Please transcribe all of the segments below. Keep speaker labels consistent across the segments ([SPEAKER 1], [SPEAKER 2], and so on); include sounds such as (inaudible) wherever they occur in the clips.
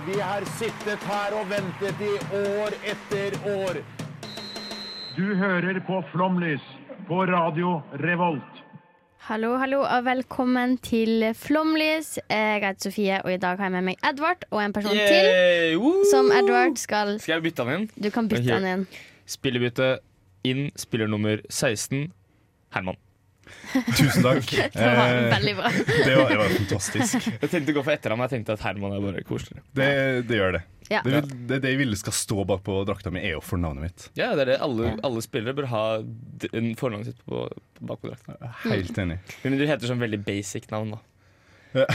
[SPEAKER 1] Vi har sittet her og ventet i år etter år.
[SPEAKER 2] Du hører på Flomlys på Radio Revolt.
[SPEAKER 3] Hallo, hallo, og velkommen til Flomlys. Jeg heter Sofie, og i dag har jeg med meg Edvard og en person til.
[SPEAKER 4] Yay! Woo!
[SPEAKER 3] Som Edvard skal
[SPEAKER 4] Skal jeg bytte han inn?
[SPEAKER 3] Du kan bytte
[SPEAKER 4] okay.
[SPEAKER 3] han inn.
[SPEAKER 4] Spillebytte inn spiller nummer 16, Herman.
[SPEAKER 5] Tusen takk. (laughs)
[SPEAKER 3] Det var
[SPEAKER 5] Eh,
[SPEAKER 3] veldig bra. (laughs)
[SPEAKER 5] det, var, det var fantastisk.
[SPEAKER 4] Jeg tenkte å gå for etter ham, jeg tenkte at Herman er bare koselig.
[SPEAKER 5] Det, det gjør det.
[SPEAKER 3] Ja.
[SPEAKER 5] Det, det, det jeg ville skal stå bak på drakta mi, er jo fornavnet mitt.
[SPEAKER 4] Ja, det er det. Alle, alle spillere bør ha en fornavnet sitt på, på bak på drakta.
[SPEAKER 5] Helt enig.
[SPEAKER 4] Men du heter sånn veldig basic navn, da.
[SPEAKER 5] Ja.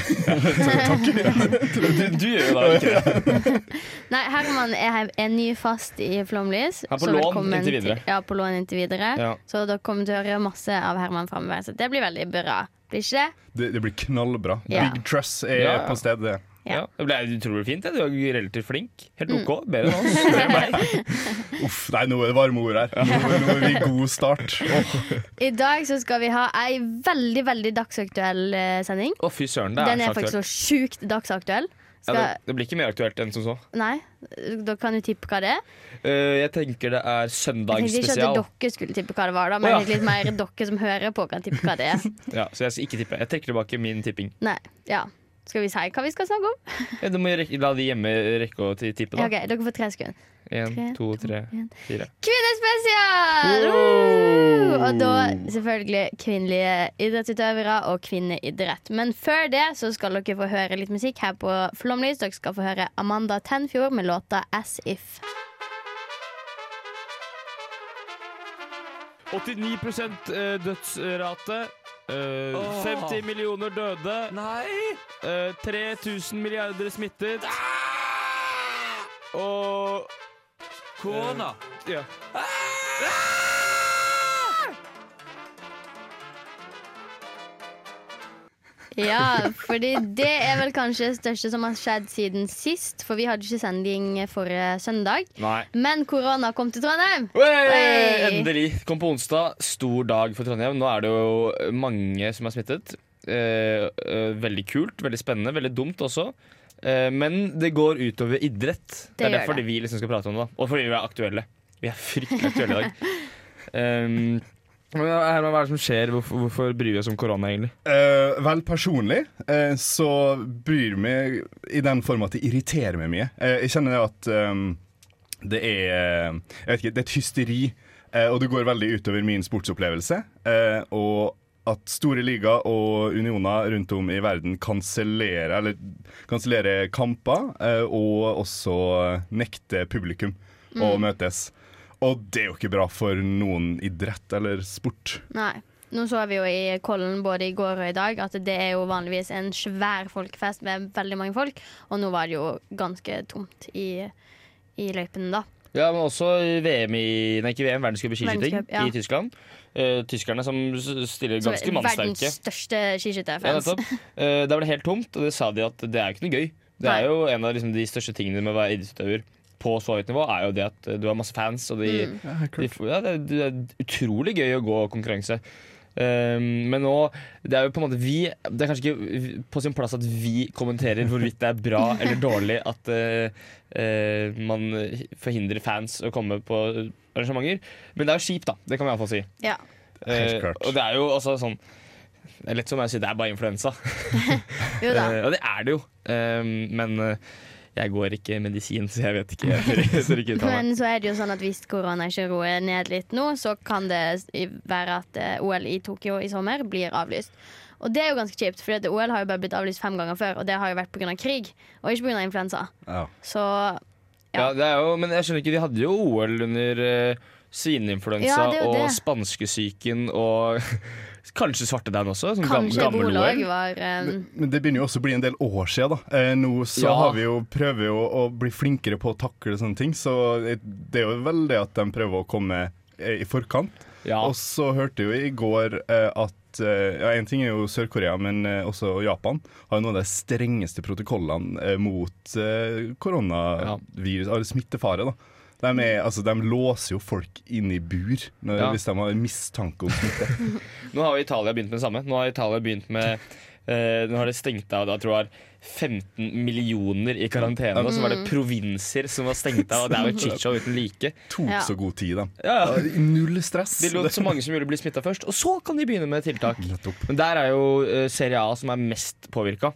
[SPEAKER 4] Du, du gjør jo det ikke. (laughs)
[SPEAKER 3] Nei, Herman er, er ny fast i Flomlys.
[SPEAKER 4] Han er på
[SPEAKER 3] så
[SPEAKER 4] lån inntil videre.
[SPEAKER 3] Til, ja, på lån inntil videre.
[SPEAKER 4] Ja.
[SPEAKER 3] Så dere kommer til å høre masse av Herman framover. Så det blir veldig bra. Blir ikke det?
[SPEAKER 5] Det, det blir knallbra.
[SPEAKER 3] Ja.
[SPEAKER 5] Big Truss er
[SPEAKER 4] Ja.
[SPEAKER 5] på stedet.
[SPEAKER 4] Ja. Det ble utrolig fint. det. Du er relativt flink. Helt
[SPEAKER 3] Mm.
[SPEAKER 4] OK. Bedre enn oss. Bedre enn meg. (laughs)
[SPEAKER 5] Uff, nei, nå er det varme ord her. Nå, nå er vi god start. Oh.
[SPEAKER 3] I dag så skal vi ha ei veldig, veldig dagsaktuell eh, sending.
[SPEAKER 4] Å, fy søren. Det
[SPEAKER 3] Den
[SPEAKER 4] er
[SPEAKER 3] er faktisk så sjukt dagsaktuell.
[SPEAKER 4] Ja, det, det blir ikke mer aktuelt enn som så.
[SPEAKER 3] Nei, da kan du tippe hva det er.
[SPEAKER 4] Uh, jeg tenker det er
[SPEAKER 3] søndagsspesial.
[SPEAKER 4] Jeg
[SPEAKER 3] tenkte ikke at dere skulle tippe hva det var, da, men
[SPEAKER 4] oh, ja.
[SPEAKER 3] litt mer (laughs) dere som hører på, kan tippe hva det er.
[SPEAKER 4] Ja, så jeg skal ikke tippe. Jeg trekker tilbake min tipping.
[SPEAKER 3] Nei, ja Skal vi si hva vi skal snakke om? (laughs)
[SPEAKER 4] Ja, du må rekke, la de hjemme rekke å tippe, da.
[SPEAKER 3] Ok, Dere får tre sekunder.
[SPEAKER 4] En, to, tre, fire.
[SPEAKER 3] Kvinnespesial!
[SPEAKER 4] Wow!
[SPEAKER 3] Og da selvfølgelig kvinnelige idrettsutøvere og kvinneidrett. Men før det så skal dere få høre litt musikk her på Flomlys. Dere skal få høre Amanda Tenfjord med låta As If.
[SPEAKER 4] 89% eh, dødsrate. eh, 50 millioner døde.
[SPEAKER 6] Nei!
[SPEAKER 4] Uh, 3000 milliarder smittet. Og
[SPEAKER 6] Korona.
[SPEAKER 4] ja.
[SPEAKER 3] Ja, fordi det er vel kanskje det største som har skjedd siden sist. For vi hadde ikke sending forrige søndag.
[SPEAKER 4] Nei.
[SPEAKER 3] Men korona kom til Trondheim.
[SPEAKER 4] Hey,
[SPEAKER 3] Hey!
[SPEAKER 4] endelig! Kom på onsdag. Stor dag for Trondheim. Nå er det jo mange som er smittet. Eh, eh, veldig kult, veldig spennende, veldig dumt også. Eh, men det går utover idrett. Det,
[SPEAKER 3] Det
[SPEAKER 4] er derfor
[SPEAKER 3] det.
[SPEAKER 4] vi liksom skal prate om det. Og fordi vi er aktuelle. Vi er fryktelig aktuelle i dag. Um, (laughs) Herman, hva er det som skjer? Hvorfor, hvorfor bryr vi oss om korona, egentlig?
[SPEAKER 5] Eh, vel, personlig eh, så bryr jeg meg i den form at det irriterer meg mye. Eh, jeg kjenner det at ehm, det er Jeg vet ikke, det er et hysteri, eh, og det går veldig utover min sportsopplevelse. eh, og at store liga og unioner rundt om i verden kansellerer kansellerer kamper, eh, og også nekter publikum å møtes. Og det er jo ikke bra for noen idrett eller sport.
[SPEAKER 3] Nei. Nå så vi jo i Kollen både i går og i dag at det er jo vanligvis en svær folkefest med veldig mange folk. Og nå var det jo ganske tomt i, i løypene, da.
[SPEAKER 4] Ja, men også i VM i Nei, ikke VM, verdenscup i skiskyting
[SPEAKER 3] ja.
[SPEAKER 4] i Tyskland. Eh, tyskerne som stiller
[SPEAKER 3] ganske
[SPEAKER 4] ganske
[SPEAKER 3] verdens største skiskytterfans.
[SPEAKER 4] Ja, Eh, Der var det helt tomt, og det sa de at det er jo ikke noe gøy. Det er jo En av liksom, de største tingene med å være idrettsutøver på så høyt nivå, er jo det at du har masse fans, og de,
[SPEAKER 3] Mm.
[SPEAKER 4] de ja, det, det er utrolig gøy å gå konkurranse. Um, men nå Det er jo på en måte vi Det er kanskje ikke på sin plass at vi kommenterer hvorvidt det er bra (laughs) eller dårlig at uh, uh, man forhindrer fans å komme på arrangementer. Men det er jo kjipt, da. Det kan vi iallfall si.
[SPEAKER 3] Ja.
[SPEAKER 4] Eh, og det er jo også sånn Det er lett som jeg sier, det er bare influensa. (laughs)
[SPEAKER 3] Jo da.
[SPEAKER 4] Og det er det jo. Um, men jeg går ikke medisin, så jeg vet ikke. Jeg tør, ikke meg.
[SPEAKER 3] Men så er det jo sånn at hvis korona ikke roer ned litt nå, så kan det være at eh, OL i Tokyo i sommer blir avlyst. Og det er jo ganske kjipt, for OL har jo bare blitt avlyst fem ganger før, og det har jo vært pga. krig, og ikke pga. influensa.
[SPEAKER 5] Ja.
[SPEAKER 3] Så
[SPEAKER 4] Ja, det er jo, men jeg skjønner ikke, de hadde jo OL under uh, svineinfluensa
[SPEAKER 3] Ja,
[SPEAKER 4] og spanskesyken og (laughs) kanskje svarte den også. Som
[SPEAKER 3] Kanskje
[SPEAKER 4] gammel
[SPEAKER 3] ebola
[SPEAKER 4] OL.
[SPEAKER 3] var um,
[SPEAKER 5] Men det begynner jo også å bli en del år siden. da eh, Nå så
[SPEAKER 4] Ja.
[SPEAKER 5] har vi jo prøver jo å bli flinkere på å takle sånne ting, så det er jo vel det at de prøver å komme eh, i forkant.
[SPEAKER 4] Ja.
[SPEAKER 5] Og så hørte jo i går eh, at eh, ja, En ting er jo Sør-Korea, men også Japan har jo noen av de strengeste protokollene mot koronavirus, eller smittefare. da de, er, altså, de låser jo folk inn i bur når,
[SPEAKER 4] Ja.
[SPEAKER 5] hvis de har mistanke om smitte. (laughs)
[SPEAKER 4] Nå har jo Italia begynt med det samme. Nå har Italia begynt med eh, Nå har det stengt av da, tror jeg, 15 millioner i karantene. Og så var det provinser som var stengt av, og det er jo shitshow uten like.
[SPEAKER 5] Tok
[SPEAKER 3] Ja.
[SPEAKER 5] så god tid, da.
[SPEAKER 4] Ja, ja.
[SPEAKER 5] Null stress.
[SPEAKER 4] De lot så mange som mulig bli smitta først, og så kan de begynne med tiltak. Men der er jo uh, Serie A som er mest påvirka.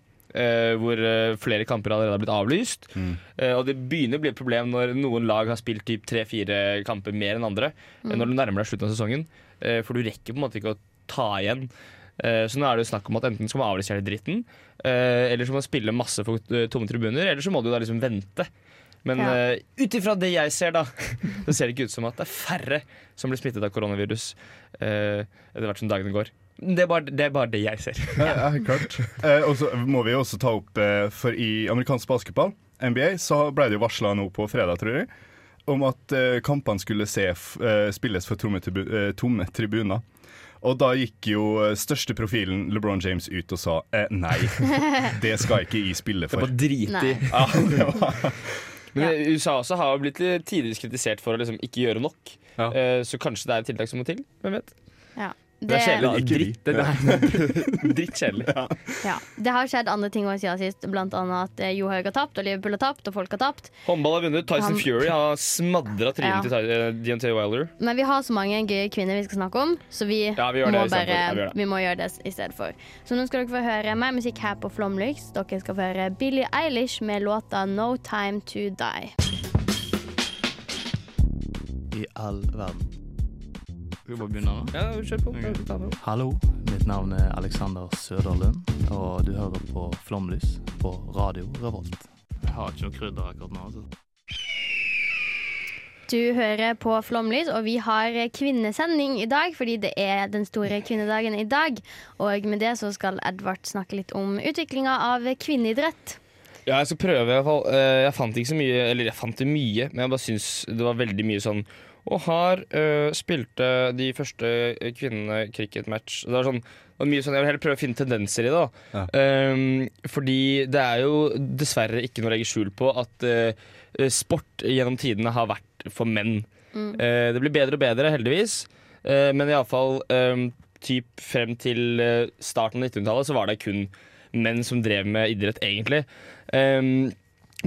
[SPEAKER 4] Hvor eh, flere kamper allerede har blitt avlyst. Eh, og det begynner å bli et problem når noen lag har spilt typ tre-fire kamper mer enn andre. Mm. Når du nærmer deg slutten av sesongen. Eh, for du rekker på en måte ikke å ta igjen. Eh, så nå er det jo snakk om at enten skal man avlyse hele dritten, eh, eller så må man spille masse for eh, tomme tribuner, eller så må du da liksom vente. Men
[SPEAKER 3] Ja.
[SPEAKER 4] uh, ut ifra det jeg ser, da, (laughs) så ser det ikke ut som at det er færre som blir smittet av koronavirus uh, etter hvert som dagene går. Det er bare det, er bare det jeg ser.
[SPEAKER 5] Ja, ja, klart. Eh, og så må vi også ta opp, eh, for i amerikansk basketball, NBA, så ble det jo varsla nå på fredag, tror jeg, om at eh, kampene skulle se, f eh, spilles for tomme, tribu eh, tomme tribuner. Og da gikk jo eh, største profilen LeBron James ut og sa eh, nei, (laughs) det skal ikke jeg spille for.
[SPEAKER 4] Det
[SPEAKER 3] var
[SPEAKER 4] dritig. (laughs)
[SPEAKER 5] Ja, det var,
[SPEAKER 4] Men USA også har blitt litt tidligere kritisert for å liksom ikke gjøre nok.
[SPEAKER 5] Ja.
[SPEAKER 4] Eh, så kanskje det er et tiltak som må til. Hvem vet?
[SPEAKER 3] ja.
[SPEAKER 4] Det er kjedelig.
[SPEAKER 5] Ikke vi.
[SPEAKER 4] Dritt, (laughs) drittkjedelig.
[SPEAKER 3] Ja. Det har skjedd andre ting siden sist, blant annet at eh, Johaug har tapt, og Liverpool har tapt, og folk har tapt.
[SPEAKER 4] Håndball har vunnet. Tyson
[SPEAKER 3] Han-
[SPEAKER 4] Fury har smadra trynet
[SPEAKER 3] Ja.
[SPEAKER 4] til eh, Wilder.
[SPEAKER 3] Men vi har så mange gøye kvinner vi skal snakke om, så vi,
[SPEAKER 4] Ja, vi
[SPEAKER 3] må, bare,
[SPEAKER 4] Ja, vi
[SPEAKER 3] vi må gjøre det i stedet for. Så nå skal dere få høre mer musikk her på Flomlyx. Dere skal få høre Billie Eilish med låta 'No Time To Die'.
[SPEAKER 7] i all verden. Skal vi bare begynne nå?
[SPEAKER 4] Ja, kjør på.
[SPEAKER 7] Ok.
[SPEAKER 4] Ta det opp.
[SPEAKER 7] Hallo, mitt navn er Alexander Søderlund, og du hører på Flomlys på Radio Revolt. Jeg har ikke noe krydder akkurat nå. altså.
[SPEAKER 3] Du hører på Flomlys, og vi har kvinnesending i dag fordi det er den store kvinnedagen i dag. Og med det så skal Edvard snakke litt om utviklinga av kvinneidrett.
[SPEAKER 4] Ja, jeg skal prøve i hvert fall. Eh, Jeg fant ikke så mye, eller jeg fant det mye, men jeg bare syns det var veldig mye sånn Og her uh, spilte de første kvinnene cricketmatch. Det var sånn det mye sånn, Jeg vil heller prøve å finne tendenser i det. da
[SPEAKER 5] Ja.
[SPEAKER 4] Um, Fordi det er jo dessverre ikke noe å legge skjul på at uh, sport gjennom tidene har vært for menn. Eh, det blir bedre og bedre, heldigvis. Uh, men iallfall um, typ frem til eh, starten av 1900-tallet så var det kun menn som drev med idrett, egentlig. Um,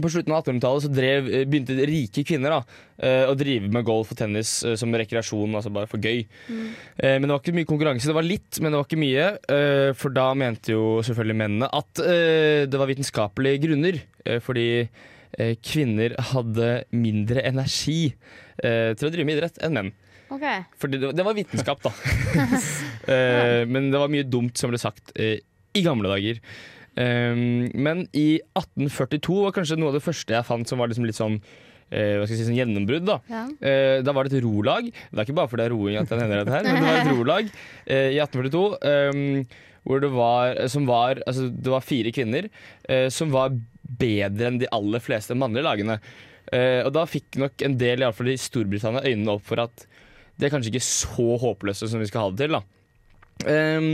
[SPEAKER 4] på slutten av 1800-tallet så drev, eh, begynte rike kvinner da, eh, å drive med golf og tennis eh, som rekreasjon, altså bare for gøy. Mm. men det var ikke mye konkurranse. Det var litt, men det var ikke mye. for da mente jo selvfølgelig mennene at det var vitenskapelige grunner. fordi kvinner hadde mindre energi til å drive med idrett enn menn.
[SPEAKER 3] Okay.
[SPEAKER 4] Fordi det, var vitenskap, da. (laughs) (laughs) Men det var mye dumt som ble sagt i gamle dager. Um, men i 1842 var kanskje noe av det første jeg fant som var liksom litt sånn eh, hva skal jeg si, sånn gjennombrudd. Da.
[SPEAKER 3] ja.
[SPEAKER 4] Eh, da var det et rolag. Det er ikke bare fordi det er roing at jeg nevner dette her, men det var et rolag eh, i 1842 um, hvor det var, som var, altså, det var fire kvinner eh, som var bedre enn de aller fleste mannlige lagene. Eh, og da fikk nok en del, i alle fall i Storbritannia, øynene opp for at det er kanskje ikke så håpløse som vi skal ha det til. da. Um,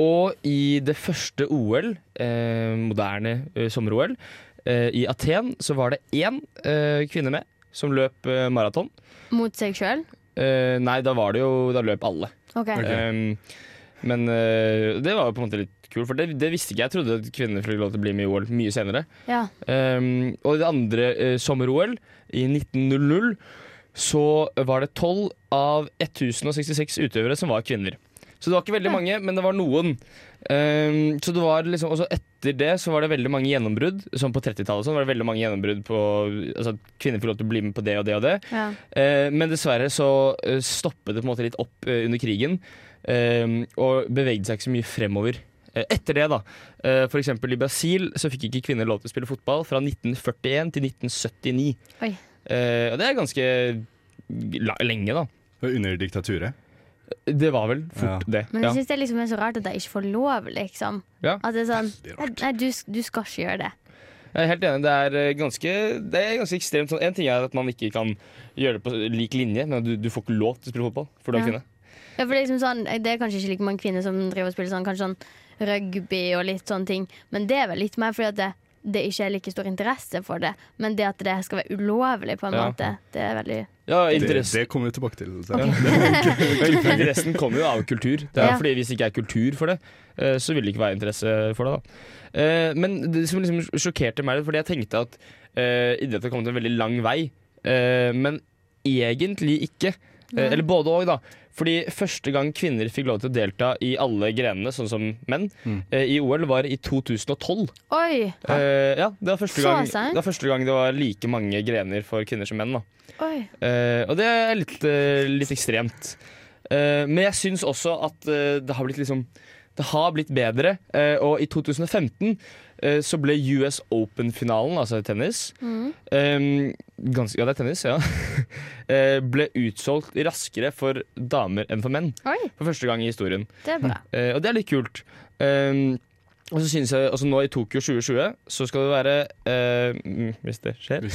[SPEAKER 4] og i det første OL, eh, moderne eh, sommer-OL, eh, i Aten, så var det én eh, kvinne med som løp eh, maraton.
[SPEAKER 3] Mot seg sjøl?
[SPEAKER 4] Eh, nei, da var det jo Da løp alle.
[SPEAKER 3] Ok.
[SPEAKER 4] Um, men eh, det var jo på en måte litt kult, for det, det visste ikke jeg. Jeg trodde at kvinner fikk lov til å bli med i OL mye senere.
[SPEAKER 3] Ja.
[SPEAKER 4] Og i det andre eh, sommer-OL, i 1900, så var det 12 av 1066 utøvere som var kvinner. Så det var ikke veldig mange, men det var noen. Um, så det var liksom, også etter det så var det veldig mange gjennombrudd. Sånn på 30-tallet sånn, var det veldig mange gjennombrudd på altså, at kvinner fikk lov til å bli med på det og det og det.
[SPEAKER 3] ja.
[SPEAKER 4] Uh, men dessverre så eh, stoppet det på en måte litt opp uh, under krigen, eh, og bevegde seg ikke så mye fremover. Uh, etter det, da. Eh, for eksempel i Brasil så fikk ikke kvinner lov til å spille fotball fra 1941 til 1979.
[SPEAKER 3] Oi.
[SPEAKER 4] Eh, og det er ganske lenge, da.
[SPEAKER 5] Under diktaturet.
[SPEAKER 4] Det var vel fort det.
[SPEAKER 3] Men jeg syns det liksom er så rart at de ikke får lov, liksom.
[SPEAKER 4] Ja.
[SPEAKER 3] At det er sånn Nei, du, du skal ikke gjøre det.
[SPEAKER 4] Jeg er helt enig. Det er eh, ganske, det er ganske ekstremt. Sånn, en ting er at man ikke kan gjøre det på lik linje, men du, du får ikke lov til å spille fotball, for du er
[SPEAKER 3] Ja.
[SPEAKER 4] kvinne.
[SPEAKER 3] Ja, for det, er liksom sånn, det er kanskje ikke like mange kvinner som driver og spiller sånn, kanskje sånn rugby og litt sånne ting. Men det er vel litt mer fordi at det, det ikke er like stor interesse for det. Men det at det skal være ulovlig, på en
[SPEAKER 4] Ja.
[SPEAKER 3] måte, det er veldig
[SPEAKER 4] Ja,
[SPEAKER 5] Det,
[SPEAKER 4] interesse,
[SPEAKER 5] det kommer vi tilbake til. Så. (laughs) (laughs)
[SPEAKER 4] Interessen kommer jo av kultur. Det er
[SPEAKER 3] Ja.
[SPEAKER 4] fordi Hvis det ikke er kultur for det, eh, så vil det ikke være interesse for det. da Eh, Men det som liksom sjokkerte meg, fordi jeg tenkte at uh, idrett har kommet en veldig lang vei. Eh, men egentlig ikke. Eh, eller både òg, da. Fordi første gang kvinner fikk lov til å delta i alle grenene, sånn som menn,
[SPEAKER 5] Mm.
[SPEAKER 4] eh, i OL, var i 2012.
[SPEAKER 3] Oi!
[SPEAKER 4] Eh, ja, det var, gang,
[SPEAKER 3] sent?
[SPEAKER 4] det var første gang det var like mange grener for kvinner som menn. da
[SPEAKER 3] oi.
[SPEAKER 4] Eh, og det er litt, litt ekstremt. Eh, men jeg syns også at det har blitt liksom Det har blitt bedre. eh, og i 2015 eh, så ble US Open-finalen, altså tennis
[SPEAKER 3] Mm.
[SPEAKER 4] eh, ganske, Ja, det er tennis, ja. (laughs) eh, ble utsolgt raskere for damer enn for menn.
[SPEAKER 3] Oi,
[SPEAKER 4] For første gang i historien.
[SPEAKER 3] det er bra.
[SPEAKER 4] Eh, og det er litt kult. Um, og så synes jeg, altså Nå i Tokyo 2020 så skal det være eh, mm, Hvis det skjer,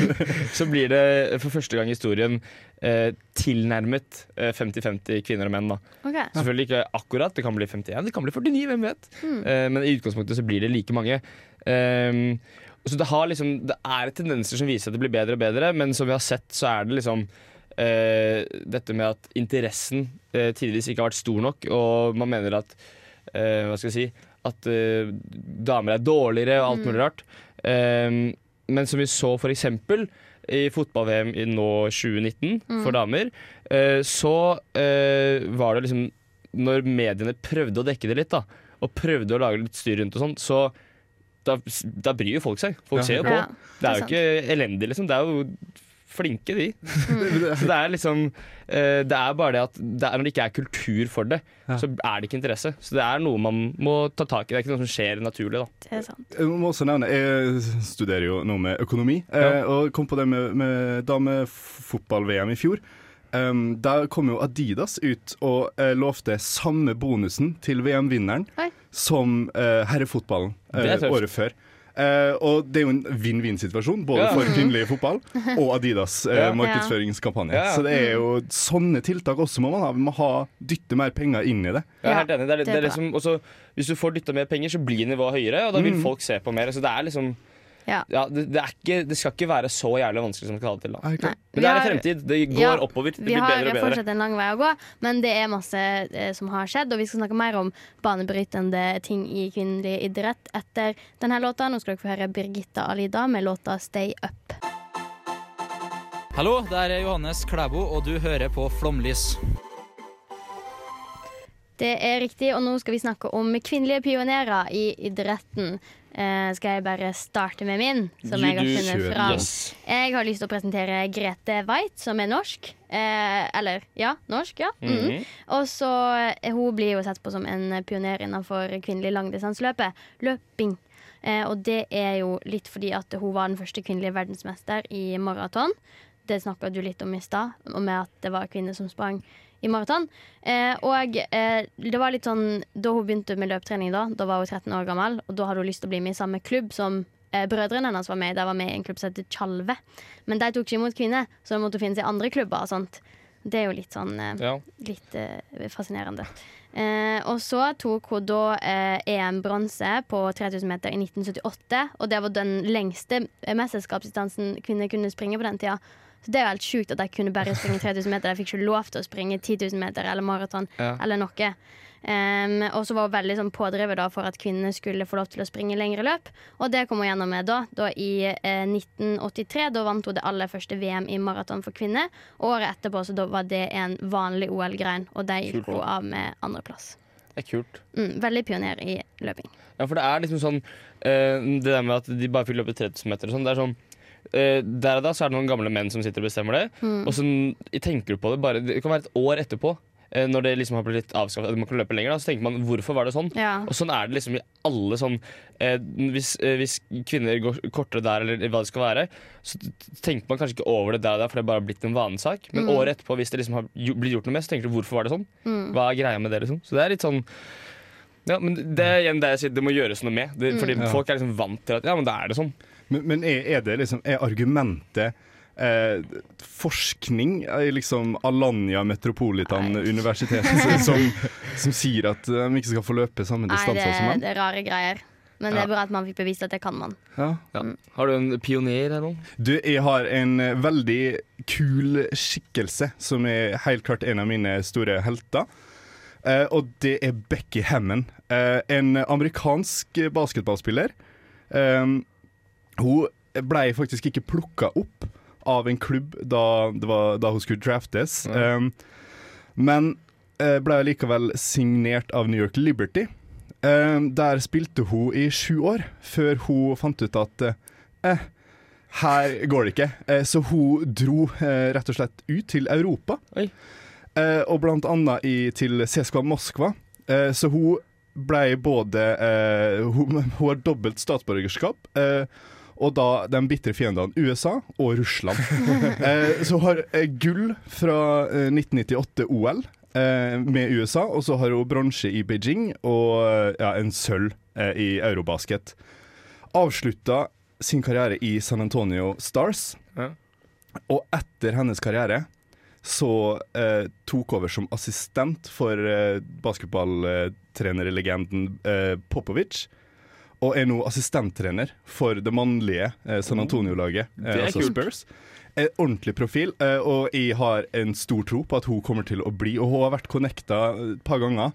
[SPEAKER 4] (laughs) så blir det for første gang i historien eh, tilnærmet eh, 50-50 kvinner og menn. da
[SPEAKER 3] Okay.
[SPEAKER 4] Selvfølgelig ikke akkurat, det kan bli 51, det kan bli 49, hvem vet.
[SPEAKER 3] Mm.
[SPEAKER 4] Eh, men i utgangspunktet så blir det like mange. Um, så det, har liksom, det er tendenser som viser at det blir bedre og bedre, men som vi har sett, så er det liksom eh, dette med at interessen eh, tidligvis ikke har vært stor nok, og man mener at eh, Hva skal jeg si At uh, damer er dårligere og alt mulig rart. Um, men som vi så for eksempel i fotball-VM i nå 2019 for damer, uh, så uh, var det liksom Når mediene prøvde å dekke det litt, da, og prøvde å lage litt styr rundt og sånn, så da, da bryr jo folk seg. Folk
[SPEAKER 5] Ja.
[SPEAKER 4] ser jo på.
[SPEAKER 3] Ja,
[SPEAKER 4] det er jo
[SPEAKER 3] sant.
[SPEAKER 4] ikke elendig, liksom. Det er jo flinke, de. (laughs) så det er liksom eh, Det er bare det at det er, når det ikke er kultur for det,
[SPEAKER 5] Ja.
[SPEAKER 4] så er det ikke interesse. Så det er noe man må ta tak i. Det er ikke noe som skjer naturlig, da.
[SPEAKER 3] Det er sant.
[SPEAKER 5] Jeg må også nevne, jeg studerer jo nå med økonomi, eh, og kom på det med, med damefotball-VM i fjor. Um, der kom jo Adidas ut og uh, lovte samme bonusen til VM-vinneren som uh, herrefotballen
[SPEAKER 4] tøft.
[SPEAKER 5] året før. Eh, og det er jo en vinn-vinn-situasjon, både
[SPEAKER 4] Ja.
[SPEAKER 5] for kvinnelig fotball og Adidas eh,
[SPEAKER 4] Ja.
[SPEAKER 5] markedsføringskampanje.
[SPEAKER 4] Ja, ja.
[SPEAKER 5] Så det er jo sånne tiltak også må man ha. Vi må ha dytte mer penger inn i det.
[SPEAKER 4] Jeg er helt enig. Det er,
[SPEAKER 3] det er
[SPEAKER 4] er liksom, også, hvis du får dytta mer penger, så blir nivået høyere, og da vil
[SPEAKER 5] Mm.
[SPEAKER 4] folk se på mer. Så det er liksom
[SPEAKER 3] Ja.
[SPEAKER 4] ja, det, det, er ikke, det skal ikke være så jævlig vanskelig som det skal ha det til. Da.
[SPEAKER 3] Nei.
[SPEAKER 5] det?
[SPEAKER 4] Men det er en fremtid. Det går
[SPEAKER 3] Ja,
[SPEAKER 4] oppover. Det blir
[SPEAKER 3] har
[SPEAKER 4] bedre og bedre.
[SPEAKER 3] fortsatt en lang vei å gå, men det er masse eh, som har skjedd. Og vi skal snakke mer om banebrytende ting i kvinnelig idrett etter denne låta. Nå skal dere få høre Birgitta Alida med låta 'Stay Up'.
[SPEAKER 8] Hallo, det er Johannes Klæbo, og du hører på Flomlys.
[SPEAKER 3] Det er riktig, og nå skal vi snakke om kvinnelige pionerer i idretten. Eh, skal jeg bare starte med min, som jeg har funnet
[SPEAKER 5] kjør.
[SPEAKER 3] fram.
[SPEAKER 4] Yes.
[SPEAKER 3] Jeg har lyst til å presentere Grete Waitz, som er norsk. Eh, eller ja, norsk, ja. Mhm.
[SPEAKER 4] Mhm.
[SPEAKER 3] Og så eh, Hun blir jo sett på som en pioner innenfor kvinnelig langdistanseløpet. Løping. Eh, og det er jo litt fordi at hun var den første kvinnelige verdensmester i maraton. Det snakka du litt om i stad, med at det var kvinner som sprang i maraton. Eh, og eh, det var litt sånn Da hun begynte med løpetrening, da Da var hun 13 år gammel, og da hadde hun lyst til å bli med i samme klubb som eh, brødrene hennes var med i. De var med i en klubb som heter Tjalve. Men de tok ikke imot kvinner, så de måtte finne seg andre klubber og sånt. Det er jo litt sånn eh,
[SPEAKER 4] Ja.
[SPEAKER 3] litt eh, fascinerende. Eh, og så tok hun da EM-bronse på 3000 meter i 1978. Og det var den lengste mesterskapsdistansen kvinner kunne springe på den tida. Så det er jo helt sjukt at de kunne bare springe (laughs) 3000 meter. De fikk ikke lov til å springe 10 000 meter eller maraton
[SPEAKER 4] Ja.
[SPEAKER 3] eller noe. Um, og så var hun veldig sånn pådriver da for at kvinnene skulle få lov til å springe lengre løp. Og det kom hun gjennom med da. da I eh, 1983 da vant hun det aller første VM i maraton for kvinner. Og året etterpå så da var det en vanlig OL-grein, og der gikk hun av med andreplass.
[SPEAKER 4] Det er kult.
[SPEAKER 3] Mm, veldig pioner i løping.
[SPEAKER 4] Ja, for det er liksom sånn uh, Det der med at de bare fikk løpe 30 meter og sånn, det er sånn eh, Der og da så er det noen gamle menn som sitter og bestemmer det.
[SPEAKER 3] Mm.
[SPEAKER 4] Og så tenker du på det bare Det kan være et år etterpå. Uh, når det liksom har blitt avskaffet, at man kan løpe lenger, da, så tenker man hvorfor var det sånn?
[SPEAKER 3] Ja.
[SPEAKER 4] Og sånn er det liksom i alle sånn uh, hvis, hvis kvinner går kortere der, eller hva det skal være, så tenker man kanskje ikke over det der og der, for det er bare blitt en vanesak. Men
[SPEAKER 3] Mm.
[SPEAKER 4] året etterpå, hvis det liksom har blitt gjort noe med, så tenker du hvorfor var det sånn?
[SPEAKER 3] Mm.
[SPEAKER 4] Hva er greia med det, liksom? Så det er litt sånn ja, men det er igjen det det må gjøres noe med. Det, fordi
[SPEAKER 5] Mm. Ja.
[SPEAKER 4] folk er liksom vant til at ja, men da er det sånn.
[SPEAKER 5] Men, men er, er det liksom Er argumentet eh, forskning i liksom Alanya Metropolitan Universitet (laughs) som, som sier at de ikke skal få løpe samme
[SPEAKER 3] Nei,
[SPEAKER 5] distanser som menn?
[SPEAKER 3] det er rare greier. Men det er bra at man fikk bevist at det kan man.
[SPEAKER 5] Ja.
[SPEAKER 4] Har du en pioner her nå?
[SPEAKER 5] Du, jeg har en eh, veldig kul skikkelse som er helt klart en av mine store helter. Eh, og det er Becky Hammond. eh, en amerikansk basketballspiller. Um, hun ble faktisk ikke plukka opp av en klubb da, det var, da hun skulle draftes. Um, men eh, ble likevel signert av New York Liberty. Um, der spilte hun i sju år, før hun fant ut at eh, her går det ikke. Eh, så hun dro eh, rett og slett ut til Europa. Eh, og blant annet i, til CSKA Moskva. Eh, så hun ble både eh, hun, (laughs) hun har dobbelt statsborgerskap. Eh, og da de bitre fiendene USA og Russland. (laughs) eh, så har eh, gull fra eh, 1998 OL eh, med USA, og så har hun bronse i Beijing og eh, ja, en sølv eh, i eurobasket. Avslutta sin karriere i San Antonio Stars,
[SPEAKER 4] Ja.
[SPEAKER 5] og etter hennes karriere så eh, tok over som assistent for eh, basketballtrenerlegenden eh, Popovic. Og er nå assistenttrener for det mannlige eh, San Antonio-laget,
[SPEAKER 4] Det
[SPEAKER 5] eh,
[SPEAKER 4] er
[SPEAKER 5] altså
[SPEAKER 4] kult.
[SPEAKER 5] Spurs. En ordentlig profil, eh, og jeg har en stor tro på at hun kommer til å bli Og hun har vært connecta et par ganger.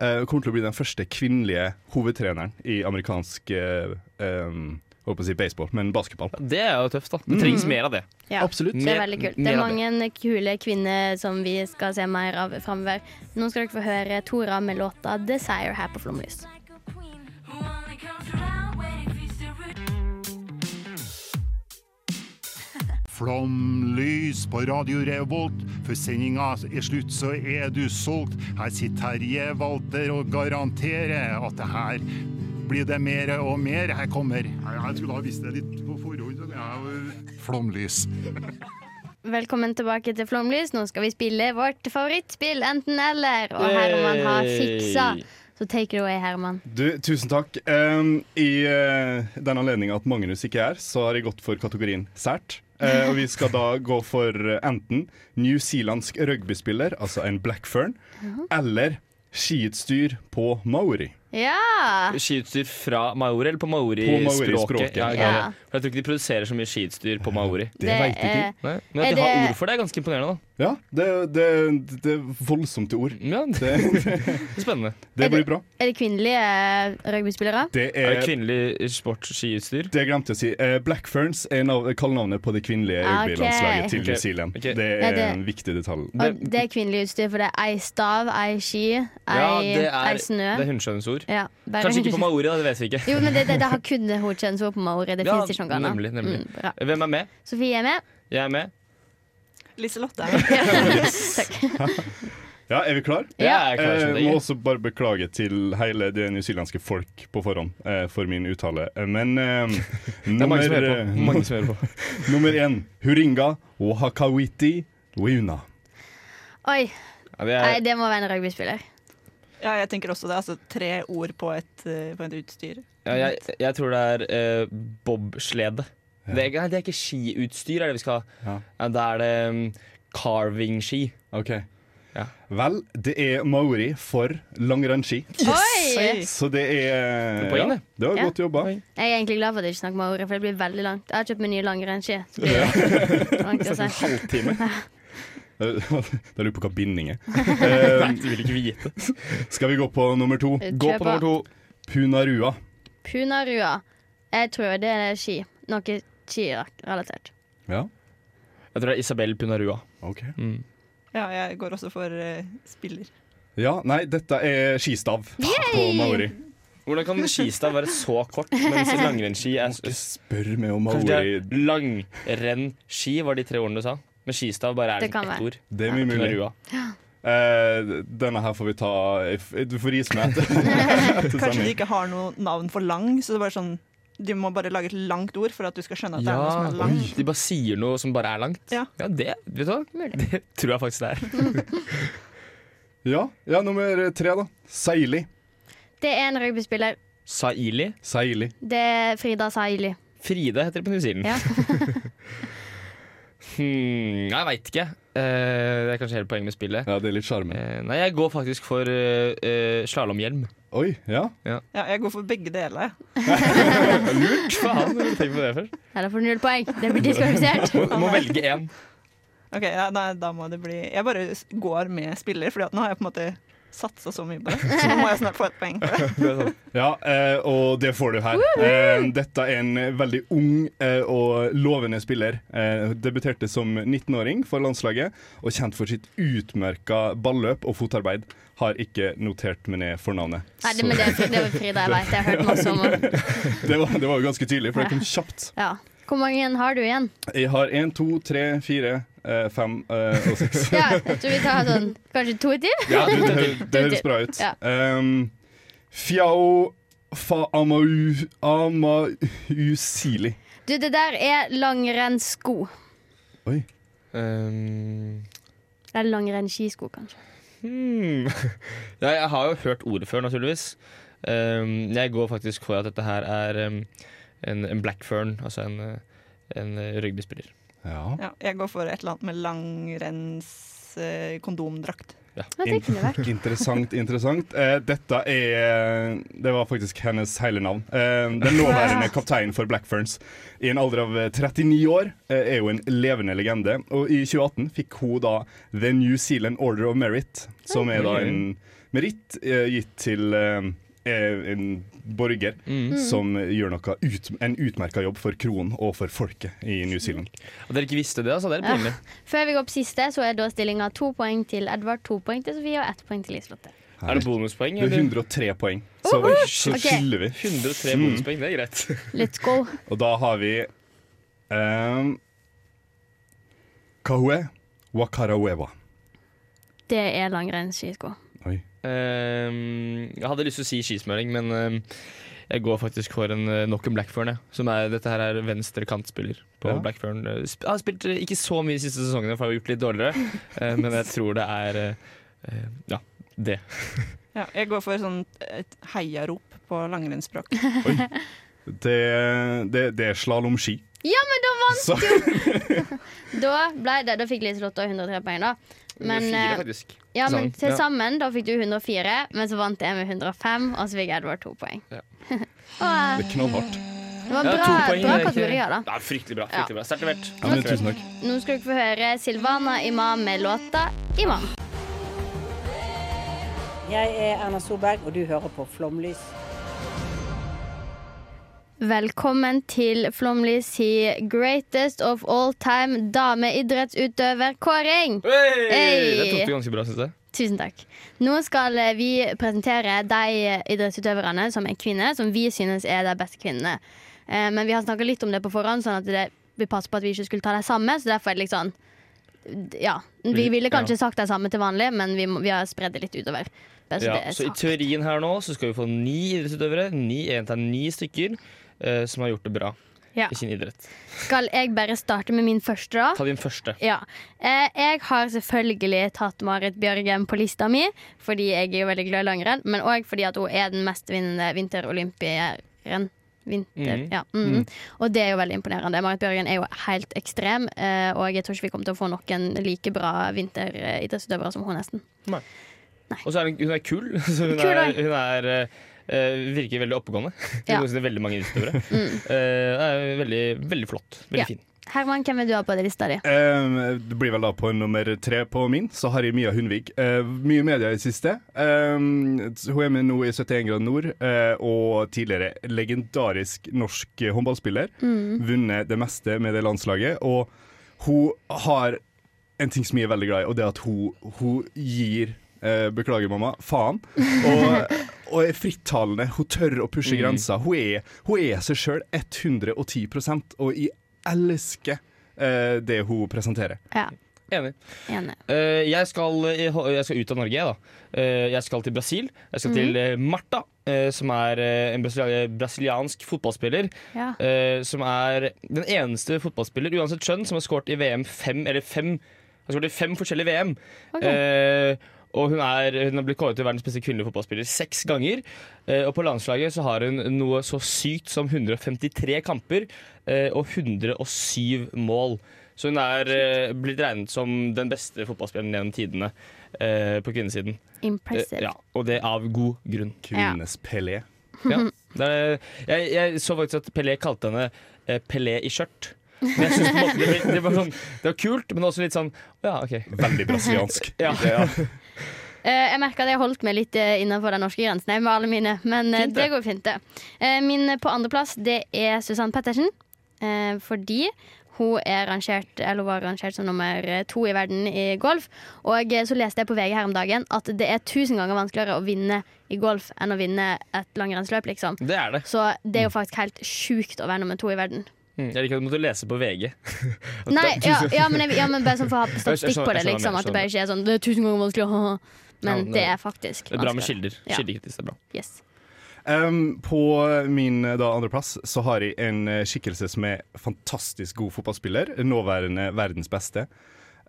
[SPEAKER 5] Eh, kommer til å bli den første kvinnelige hovedtreneren i amerikansk eh, um, holdt på å si baseball, men basketball.
[SPEAKER 4] Det er jo tøft, da. Det trengs
[SPEAKER 3] Mm.
[SPEAKER 4] mer av det.
[SPEAKER 3] Ja,
[SPEAKER 5] Absolutt.
[SPEAKER 3] Det er veldig kult. Det er mange kule kvinner som vi skal se mer av framover. Nå skal dere få høre Tora med låta 'Desire' her på Flomlys.
[SPEAKER 9] Flomlys på Radio Revolt. Før sendinga er slutt, så er du solgt. Her sitter Terje Walter og garanterer at det her blir det mer og mer. Her kommer Jeg skulle ha visst det litt på forhånd. så Flomlys. (laughs)
[SPEAKER 3] Velkommen tilbake til Flomlys. Nå skal vi spille vårt favorittspill, enten-eller. Og Herman har fiksa. Så take it away, Herman.
[SPEAKER 5] Du, tusen takk. Um, I uh, den anledning at Magnus ikke er, så har jeg gått for kategorien sært. Uh, og vi skal da gå for enten enten newzealandsk rugbyspiller, altså en blackfern, eller skiutstyr på maori.
[SPEAKER 3] Ja!
[SPEAKER 4] Skiutstyr fra maori eller på maori-språket?
[SPEAKER 5] maori-språket.
[SPEAKER 4] Ja,
[SPEAKER 3] Ja.
[SPEAKER 4] ja. For jeg tror ikke de produserer så mye skiutstyr på maori.
[SPEAKER 5] Det vet jeg ikke.
[SPEAKER 4] Nei. Men at de har ord for det, er ganske imponerende.
[SPEAKER 5] Ja, det, det, det er voldsomt til ord.
[SPEAKER 4] ja, Det (laughs)
[SPEAKER 5] Det,
[SPEAKER 4] er spennende.
[SPEAKER 5] det blir bra.
[SPEAKER 3] Er det kvinnelige eh, rugbyspillere?
[SPEAKER 5] Det
[SPEAKER 4] Er det
[SPEAKER 5] er
[SPEAKER 4] kvinnelig sportsskiutstyr?
[SPEAKER 5] det glemte jeg å si. Black Blackferns er nav- kallenavnet på det kvinnelige rugbylandslaget okay.
[SPEAKER 4] til
[SPEAKER 5] New Zealand.
[SPEAKER 4] Okay.
[SPEAKER 5] Det
[SPEAKER 3] Ja,
[SPEAKER 5] er
[SPEAKER 3] det-
[SPEAKER 5] en viktig detalj.
[SPEAKER 3] Og det er kvinnelig utstyr, for det er ei stav, ei ski, ei,
[SPEAKER 4] Ja, det er,
[SPEAKER 3] ei snø.
[SPEAKER 4] det er hundskjønnsord.
[SPEAKER 3] Ja, bare-
[SPEAKER 4] Kanskje ikke på maori, da, det vet vi ikke.
[SPEAKER 3] Jo, men det, det, det har kun hodkjønnsord på maori. Det
[SPEAKER 4] Ja,
[SPEAKER 3] finnes ikke noe annet.
[SPEAKER 4] nemlig, nemlig.
[SPEAKER 3] Mm.
[SPEAKER 4] Hvem er med?
[SPEAKER 3] Sofie er med.
[SPEAKER 4] Jeg er med.
[SPEAKER 10] Liselotte. (laughs)
[SPEAKER 3] er (laughs) Takk. (laughs)
[SPEAKER 5] Ja, er vi klar?
[SPEAKER 4] Jeg er klar
[SPEAKER 5] Eh, må
[SPEAKER 4] er.
[SPEAKER 5] også bare beklage til hele det newzealandske folk på forhånd eh, for min uttale. Eh, Men eh,
[SPEAKER 4] Det er
[SPEAKER 5] nummer, nummer én Huringa Wahakawiti Hakawiti Wiuna.
[SPEAKER 3] Oi,
[SPEAKER 4] Ja, det
[SPEAKER 3] nei,
[SPEAKER 4] er,
[SPEAKER 3] det må være en rugbyspiller.
[SPEAKER 10] Ja, jeg tenker også det. Altså tre ord på et, eh, på et utstyr.
[SPEAKER 4] ja, jeg, jeg tror det er eh, bobslede. Det, er, det er ikke skiutstyr, er det vi skal ha.
[SPEAKER 5] Ja.
[SPEAKER 4] Ja, da er det um, carving-ski.
[SPEAKER 5] OK.
[SPEAKER 4] Ja.
[SPEAKER 5] Vel, det er maori for langrennsski.
[SPEAKER 3] Oi!
[SPEAKER 5] Så det er
[SPEAKER 4] Det er
[SPEAKER 5] ja,
[SPEAKER 4] det.
[SPEAKER 5] det var
[SPEAKER 3] Ja.
[SPEAKER 5] godt jobba.
[SPEAKER 3] Jeg er egentlig glad for at jeg ikke snakker maori, for det blir veldig langt. Jeg har kjøpt meg nye langrennsski. (laughs) det.
[SPEAKER 5] Halvtime. (laughs) (laughs) Da lurer jeg på hva binding er. (laughs) Nei,
[SPEAKER 4] Du vil ikke vite.
[SPEAKER 5] skal vi gå på nummer to?
[SPEAKER 4] Gå på nummer to.
[SPEAKER 5] Punarua.
[SPEAKER 3] Punarua. Jeg tror det er ski. Noe skirelatert.
[SPEAKER 5] Ja,
[SPEAKER 4] Jeg tror det er Isabel Punarua.
[SPEAKER 5] OK.
[SPEAKER 4] Mm.
[SPEAKER 10] Ja, jeg går også for uh, spiller.
[SPEAKER 5] Ja, nei, dette er skistav på maori.
[SPEAKER 4] Hvordan kan skistav være så kort, mens (laughs) langrennsski er
[SPEAKER 5] spør meg om maori.
[SPEAKER 4] langrenn-ski, var de tre ordene du sa? Men skistav bare er
[SPEAKER 3] Det
[SPEAKER 4] liksom ett ord.
[SPEAKER 5] Det er mye mulig.
[SPEAKER 4] Ja.
[SPEAKER 5] Uh, denne her får vi ta Du får rise med (laughs) etter.
[SPEAKER 10] Kanskje de ikke har noe navn for lang, så det er bare sånn de må bare lage et langt ord for at du skal skjønne at det er noe som er langt.
[SPEAKER 4] de bare sier noe som bare er langt.
[SPEAKER 10] Ja.
[SPEAKER 4] det, vet du hva? (laughs) det tror jeg faktisk det er. (laughs)
[SPEAKER 5] Ja, ja, nummer tre, da. Saili.
[SPEAKER 3] Det er en rugbyspiller.
[SPEAKER 4] Saili.
[SPEAKER 5] Saili.
[SPEAKER 3] Det er Frida Saili.
[SPEAKER 4] Fride heter det på New Zealand.
[SPEAKER 3] Ja.
[SPEAKER 4] Hmm, jeg veit ikke. Uh, det er kanskje hele poenget med spillet.
[SPEAKER 5] Ja, det er litt sjarm.
[SPEAKER 4] Eh, nei, jeg går faktisk for uh, slalåmhjelm.
[SPEAKER 5] Oi, ja.
[SPEAKER 10] Ja, jeg går for begge deler. (laughs)
[SPEAKER 4] Lurt! Faen, tenk på det først.
[SPEAKER 3] Her får null poeng. Det blir diskvalifisert. (laughs)
[SPEAKER 4] Må, må velge én.
[SPEAKER 10] Ok, ja, nei, da må det bli Jeg bare går med spiller, Fordi at nå har jeg på en måte satsa så mye på det. Så nå må jeg snart få et poeng. (laughs)
[SPEAKER 5] Ja, eh, og det får du her. Eh, dette er en veldig ung eh, og lovende spiller. Eh, debuterte som 19-åring for landslaget, og kjent for sitt utmerka balløp og fotarbeid. Har ikke notert meg ned fornavnet.
[SPEAKER 3] Nei, det, men det, det var Frida jeg vet. Jeg har hørt masse om. (laughs)
[SPEAKER 5] Det var, det var jo ganske tydelig, for det kom kjapt.
[SPEAKER 3] Ja. Hvor mange har du igjen?
[SPEAKER 5] Jeg har én, to, tre, fire, eh, fem eh, og seks.
[SPEAKER 3] Ja, jeg tror vi tar sånn kanskje to til?
[SPEAKER 5] Ja, det, det, det høres bra ut.
[SPEAKER 3] Ja.
[SPEAKER 5] Um, Fiao fa amau amausili.
[SPEAKER 3] Du, det der er langrennssko.
[SPEAKER 5] Oi.
[SPEAKER 4] Um,
[SPEAKER 3] Eller langrennsskisko, kanskje.
[SPEAKER 4] hmm. (laughs) ja, jeg har jo hørt ordet før, naturligvis. Um, jeg går faktisk for at dette her er um, en, en blackfern, altså en, uh, en uh, rugbyspiller.
[SPEAKER 5] Ja.
[SPEAKER 10] Ja, jeg går for et eller annet med langrenns eh, kondomdrakt.
[SPEAKER 4] Ja.
[SPEAKER 3] In. (laughs)
[SPEAKER 5] Interessant, interessant. Eh, dette er Det var faktisk hennes hele navn. Eh, den (laughs) nåværende kapteinen for Blackferns i en alder av eh, 39 år eh, er jo en levende legende. Og i 2018 fikk hun da The New Zealand Order of Merit, som er da en meritt eh, gitt til eh, en borger
[SPEAKER 4] Mm.
[SPEAKER 5] som gjør noe ut, en utmerka jobb for kronen og for folket i New Zealand.
[SPEAKER 4] Og dere ikke visste det, altså. Det er
[SPEAKER 3] Ja. Før vi går på siste, så er da stillinga to poeng til Edvard, to poeng til Sofie og ett poeng til Liselotte.
[SPEAKER 4] Er det bonuspoeng?
[SPEAKER 5] Det er 103 poeng, så,
[SPEAKER 3] Uhuh!
[SPEAKER 5] så
[SPEAKER 3] Ok.
[SPEAKER 5] skiller vi.
[SPEAKER 4] 103
[SPEAKER 5] Mm.
[SPEAKER 4] bonuspoeng, det er greit.
[SPEAKER 3] Let's go. (laughs)
[SPEAKER 5] Og da har vi um, Kahue Wakarawewa.
[SPEAKER 3] Det er langrennsskisko.
[SPEAKER 4] Um, jeg hadde lyst til å si skismøring, men um, jeg går faktisk for en uh, nok en Blackfern. Som er, dette her er venstre kantspiller på
[SPEAKER 5] Ja.
[SPEAKER 4] Blackfern. Jeg har spilt uh, ikke så mye de siste sesongene, for jeg har gjort litt dårligere. (laughs) men jeg tror det er ja, det.
[SPEAKER 10] Ja, jeg går for sånn et heiarop på langrennsspråk. (laughs)
[SPEAKER 5] Det, det, det er slalåmski.
[SPEAKER 3] Ja, men da vant
[SPEAKER 5] du! (laughs)
[SPEAKER 3] Da ble det, da fikk Liselotte 103 poeng, da. Men, eh,
[SPEAKER 4] faktisk.
[SPEAKER 3] ja, men
[SPEAKER 4] Sånn,
[SPEAKER 3] til sammen da fikk du 104, men så vant jeg med 105, og så fikk Edvard to poeng.
[SPEAKER 4] Ja. (laughs)
[SPEAKER 3] og, eh,
[SPEAKER 5] Det er knallhardt.
[SPEAKER 3] det var
[SPEAKER 4] Ja,
[SPEAKER 3] bra,
[SPEAKER 4] poeng,
[SPEAKER 3] bra
[SPEAKER 4] det er
[SPEAKER 3] kategorier, da.
[SPEAKER 4] Ja, fryktelig bra.
[SPEAKER 3] Ja.
[SPEAKER 4] fryktelig bra levert.
[SPEAKER 5] Ja, men tusen takk.
[SPEAKER 3] Nå skal dere få høre Silvana Imam med låta 'Imam'.
[SPEAKER 11] Jeg er Erna Solberg, og du hører på Flomlys.
[SPEAKER 3] Velkommen til Flåmlys si greatest of all time dameidrettsutøverkåring.
[SPEAKER 4] Hey!
[SPEAKER 3] Hey!
[SPEAKER 4] Det tok du ganske bra, syns jeg.
[SPEAKER 3] Tusen takk. Nå skal eh, vi presentere de idrettsutøverne som er kvinner, som vi synes er de beste kvinnene. Eh, Men vi har snakka litt om det på forhånd, sånn at det, vi passer på at vi ikke skulle ta de samme. Så derfor er det litt sånn Ja. Vi
[SPEAKER 4] Vi-
[SPEAKER 3] ville kanskje
[SPEAKER 4] ja.
[SPEAKER 3] sagt de samme til vanlig, men vi, må, vi har spredd det litt utover.
[SPEAKER 4] Ja,
[SPEAKER 3] det
[SPEAKER 4] så I teorien her nå så skal vi få ni idrettsutøvere. Ni, en til ni stykker eh, som har gjort det bra
[SPEAKER 3] Ja.
[SPEAKER 4] i sin idrett.
[SPEAKER 3] Skal jeg bare starte med min første, da?
[SPEAKER 4] Ta din første.
[SPEAKER 3] Ja. Eh, jeg har selvfølgelig tatt Marit Bjørgen på lista mi, fordi jeg er jo veldig glad i langrenn, men òg fordi at hun er den mestvinnende vinterolympieren. Vinter,
[SPEAKER 4] mm.
[SPEAKER 3] ja. Mm.
[SPEAKER 4] Mm.
[SPEAKER 3] Og det er jo veldig imponerende. Marit Bjørgen er jo helt ekstrem, eh, og jeg tror ikke vi kommer til å få noen like bra vinteridrettsutøvere som hun, nesten.
[SPEAKER 4] Nei Og så er hun, hun er kul. (laughs) Så hun
[SPEAKER 3] Kul,
[SPEAKER 4] er, hun er eh, eh, virker veldig oppegående. (laughs)
[SPEAKER 3] Ja.
[SPEAKER 4] Ja. veldig mange utøvere. (laughs)
[SPEAKER 3] Mm.
[SPEAKER 4] Eh, er veldig, veldig flott. Veldig
[SPEAKER 3] Ja.
[SPEAKER 4] fin.
[SPEAKER 3] Herman, hvem vil du ha på lista di?
[SPEAKER 5] Um, det blir vel da på nummer tre på min, så har jeg Mia Hundvig. Uh, mye media i det siste. Um, hun er med nå i 71 grader nord, uh, og tidligere legendarisk norsk håndballspiller.
[SPEAKER 12] Mm.
[SPEAKER 5] Vunnet det meste med det landslaget. Og hun har en ting som jeg er veldig glad i, og det er at hun, hun gir eh, Beklager, mamma. Faen. (laughs) Og, og er frittalende. Hun tør å pushe
[SPEAKER 4] Mm.
[SPEAKER 5] grenser. Hun er, hun er seg sjøl 110% og jeg elsker uh, det hun presenterer.
[SPEAKER 3] Ja.
[SPEAKER 4] Enig.
[SPEAKER 3] Enig.
[SPEAKER 4] Uh, jeg, skal, jeg skal ut av Norge, da. Uh, jeg skal til Brasil. Jeg skal til eh, Marta, uh, som er en brasiliansk fotballspiller.
[SPEAKER 3] Ja.
[SPEAKER 4] eh, som er den eneste fotballspiller, uansett skjønn, som har skåret i VM fem eller fem Har skåret i fem forskjellige VM.
[SPEAKER 3] Ok.
[SPEAKER 4] Og hun er, hun har blitt kåret til verdens beste kvinnelige fotballspiller seks ganger. Eh, og på landslaget så har hun noe så sykt som 153 kamper eh, og 107 mål. Så hun er eh, blitt regnet som den beste fotballspilleren gjennom tidene eh, på kvinnesiden.
[SPEAKER 3] Impressive.
[SPEAKER 4] Ja, og det av god grunn.
[SPEAKER 5] Kvinnenes Pelé.
[SPEAKER 4] Ja. Det er, jeg, jeg så faktisk at Pelé kalte henne Pelé i skjørt. Men jeg synes på en måte det, var sånn, det var kult, men også litt sånn Ja, okay.
[SPEAKER 5] Veldig brasiliansk.
[SPEAKER 4] Ja.
[SPEAKER 5] Ja.
[SPEAKER 3] Eh, jeg merker at jeg holdt meg litt eh, innenfor den norske grensen jeg, med alle mine, men eh,
[SPEAKER 4] Fint,
[SPEAKER 3] det
[SPEAKER 4] det.
[SPEAKER 3] går fint, det. Min på andreplass det er Susann Pettersen. Fordi hun er rangert, eller var rangert som nummer to i verden i golf. Og så leste jeg på VG her om dagen at det er tusen ganger vanskeligere å vinne i golf enn å vinne et langrennsløp, liksom.
[SPEAKER 4] Det er det.
[SPEAKER 3] Så det er jo faktisk helt sjukt å være nummer to i verden.
[SPEAKER 4] Mm, jeg liker at du måtte lese på VG. (laughs)
[SPEAKER 3] Nei, ja, ja, men, jeg, ja, men bare sånn for å ha (laughs) statistikk på det, liksom. At det bare ikke er sånn Det er tusen ganger vanskeligere. Men
[SPEAKER 4] Ja, det-
[SPEAKER 3] det er faktisk
[SPEAKER 4] Det er bra med kilder. Kildekritisk er bra.
[SPEAKER 3] Yes.
[SPEAKER 5] Um, på min eh, da, andreplass så har jeg en eh, skikkelse som er fantastisk god fotballspiller. Nåværende verdens beste.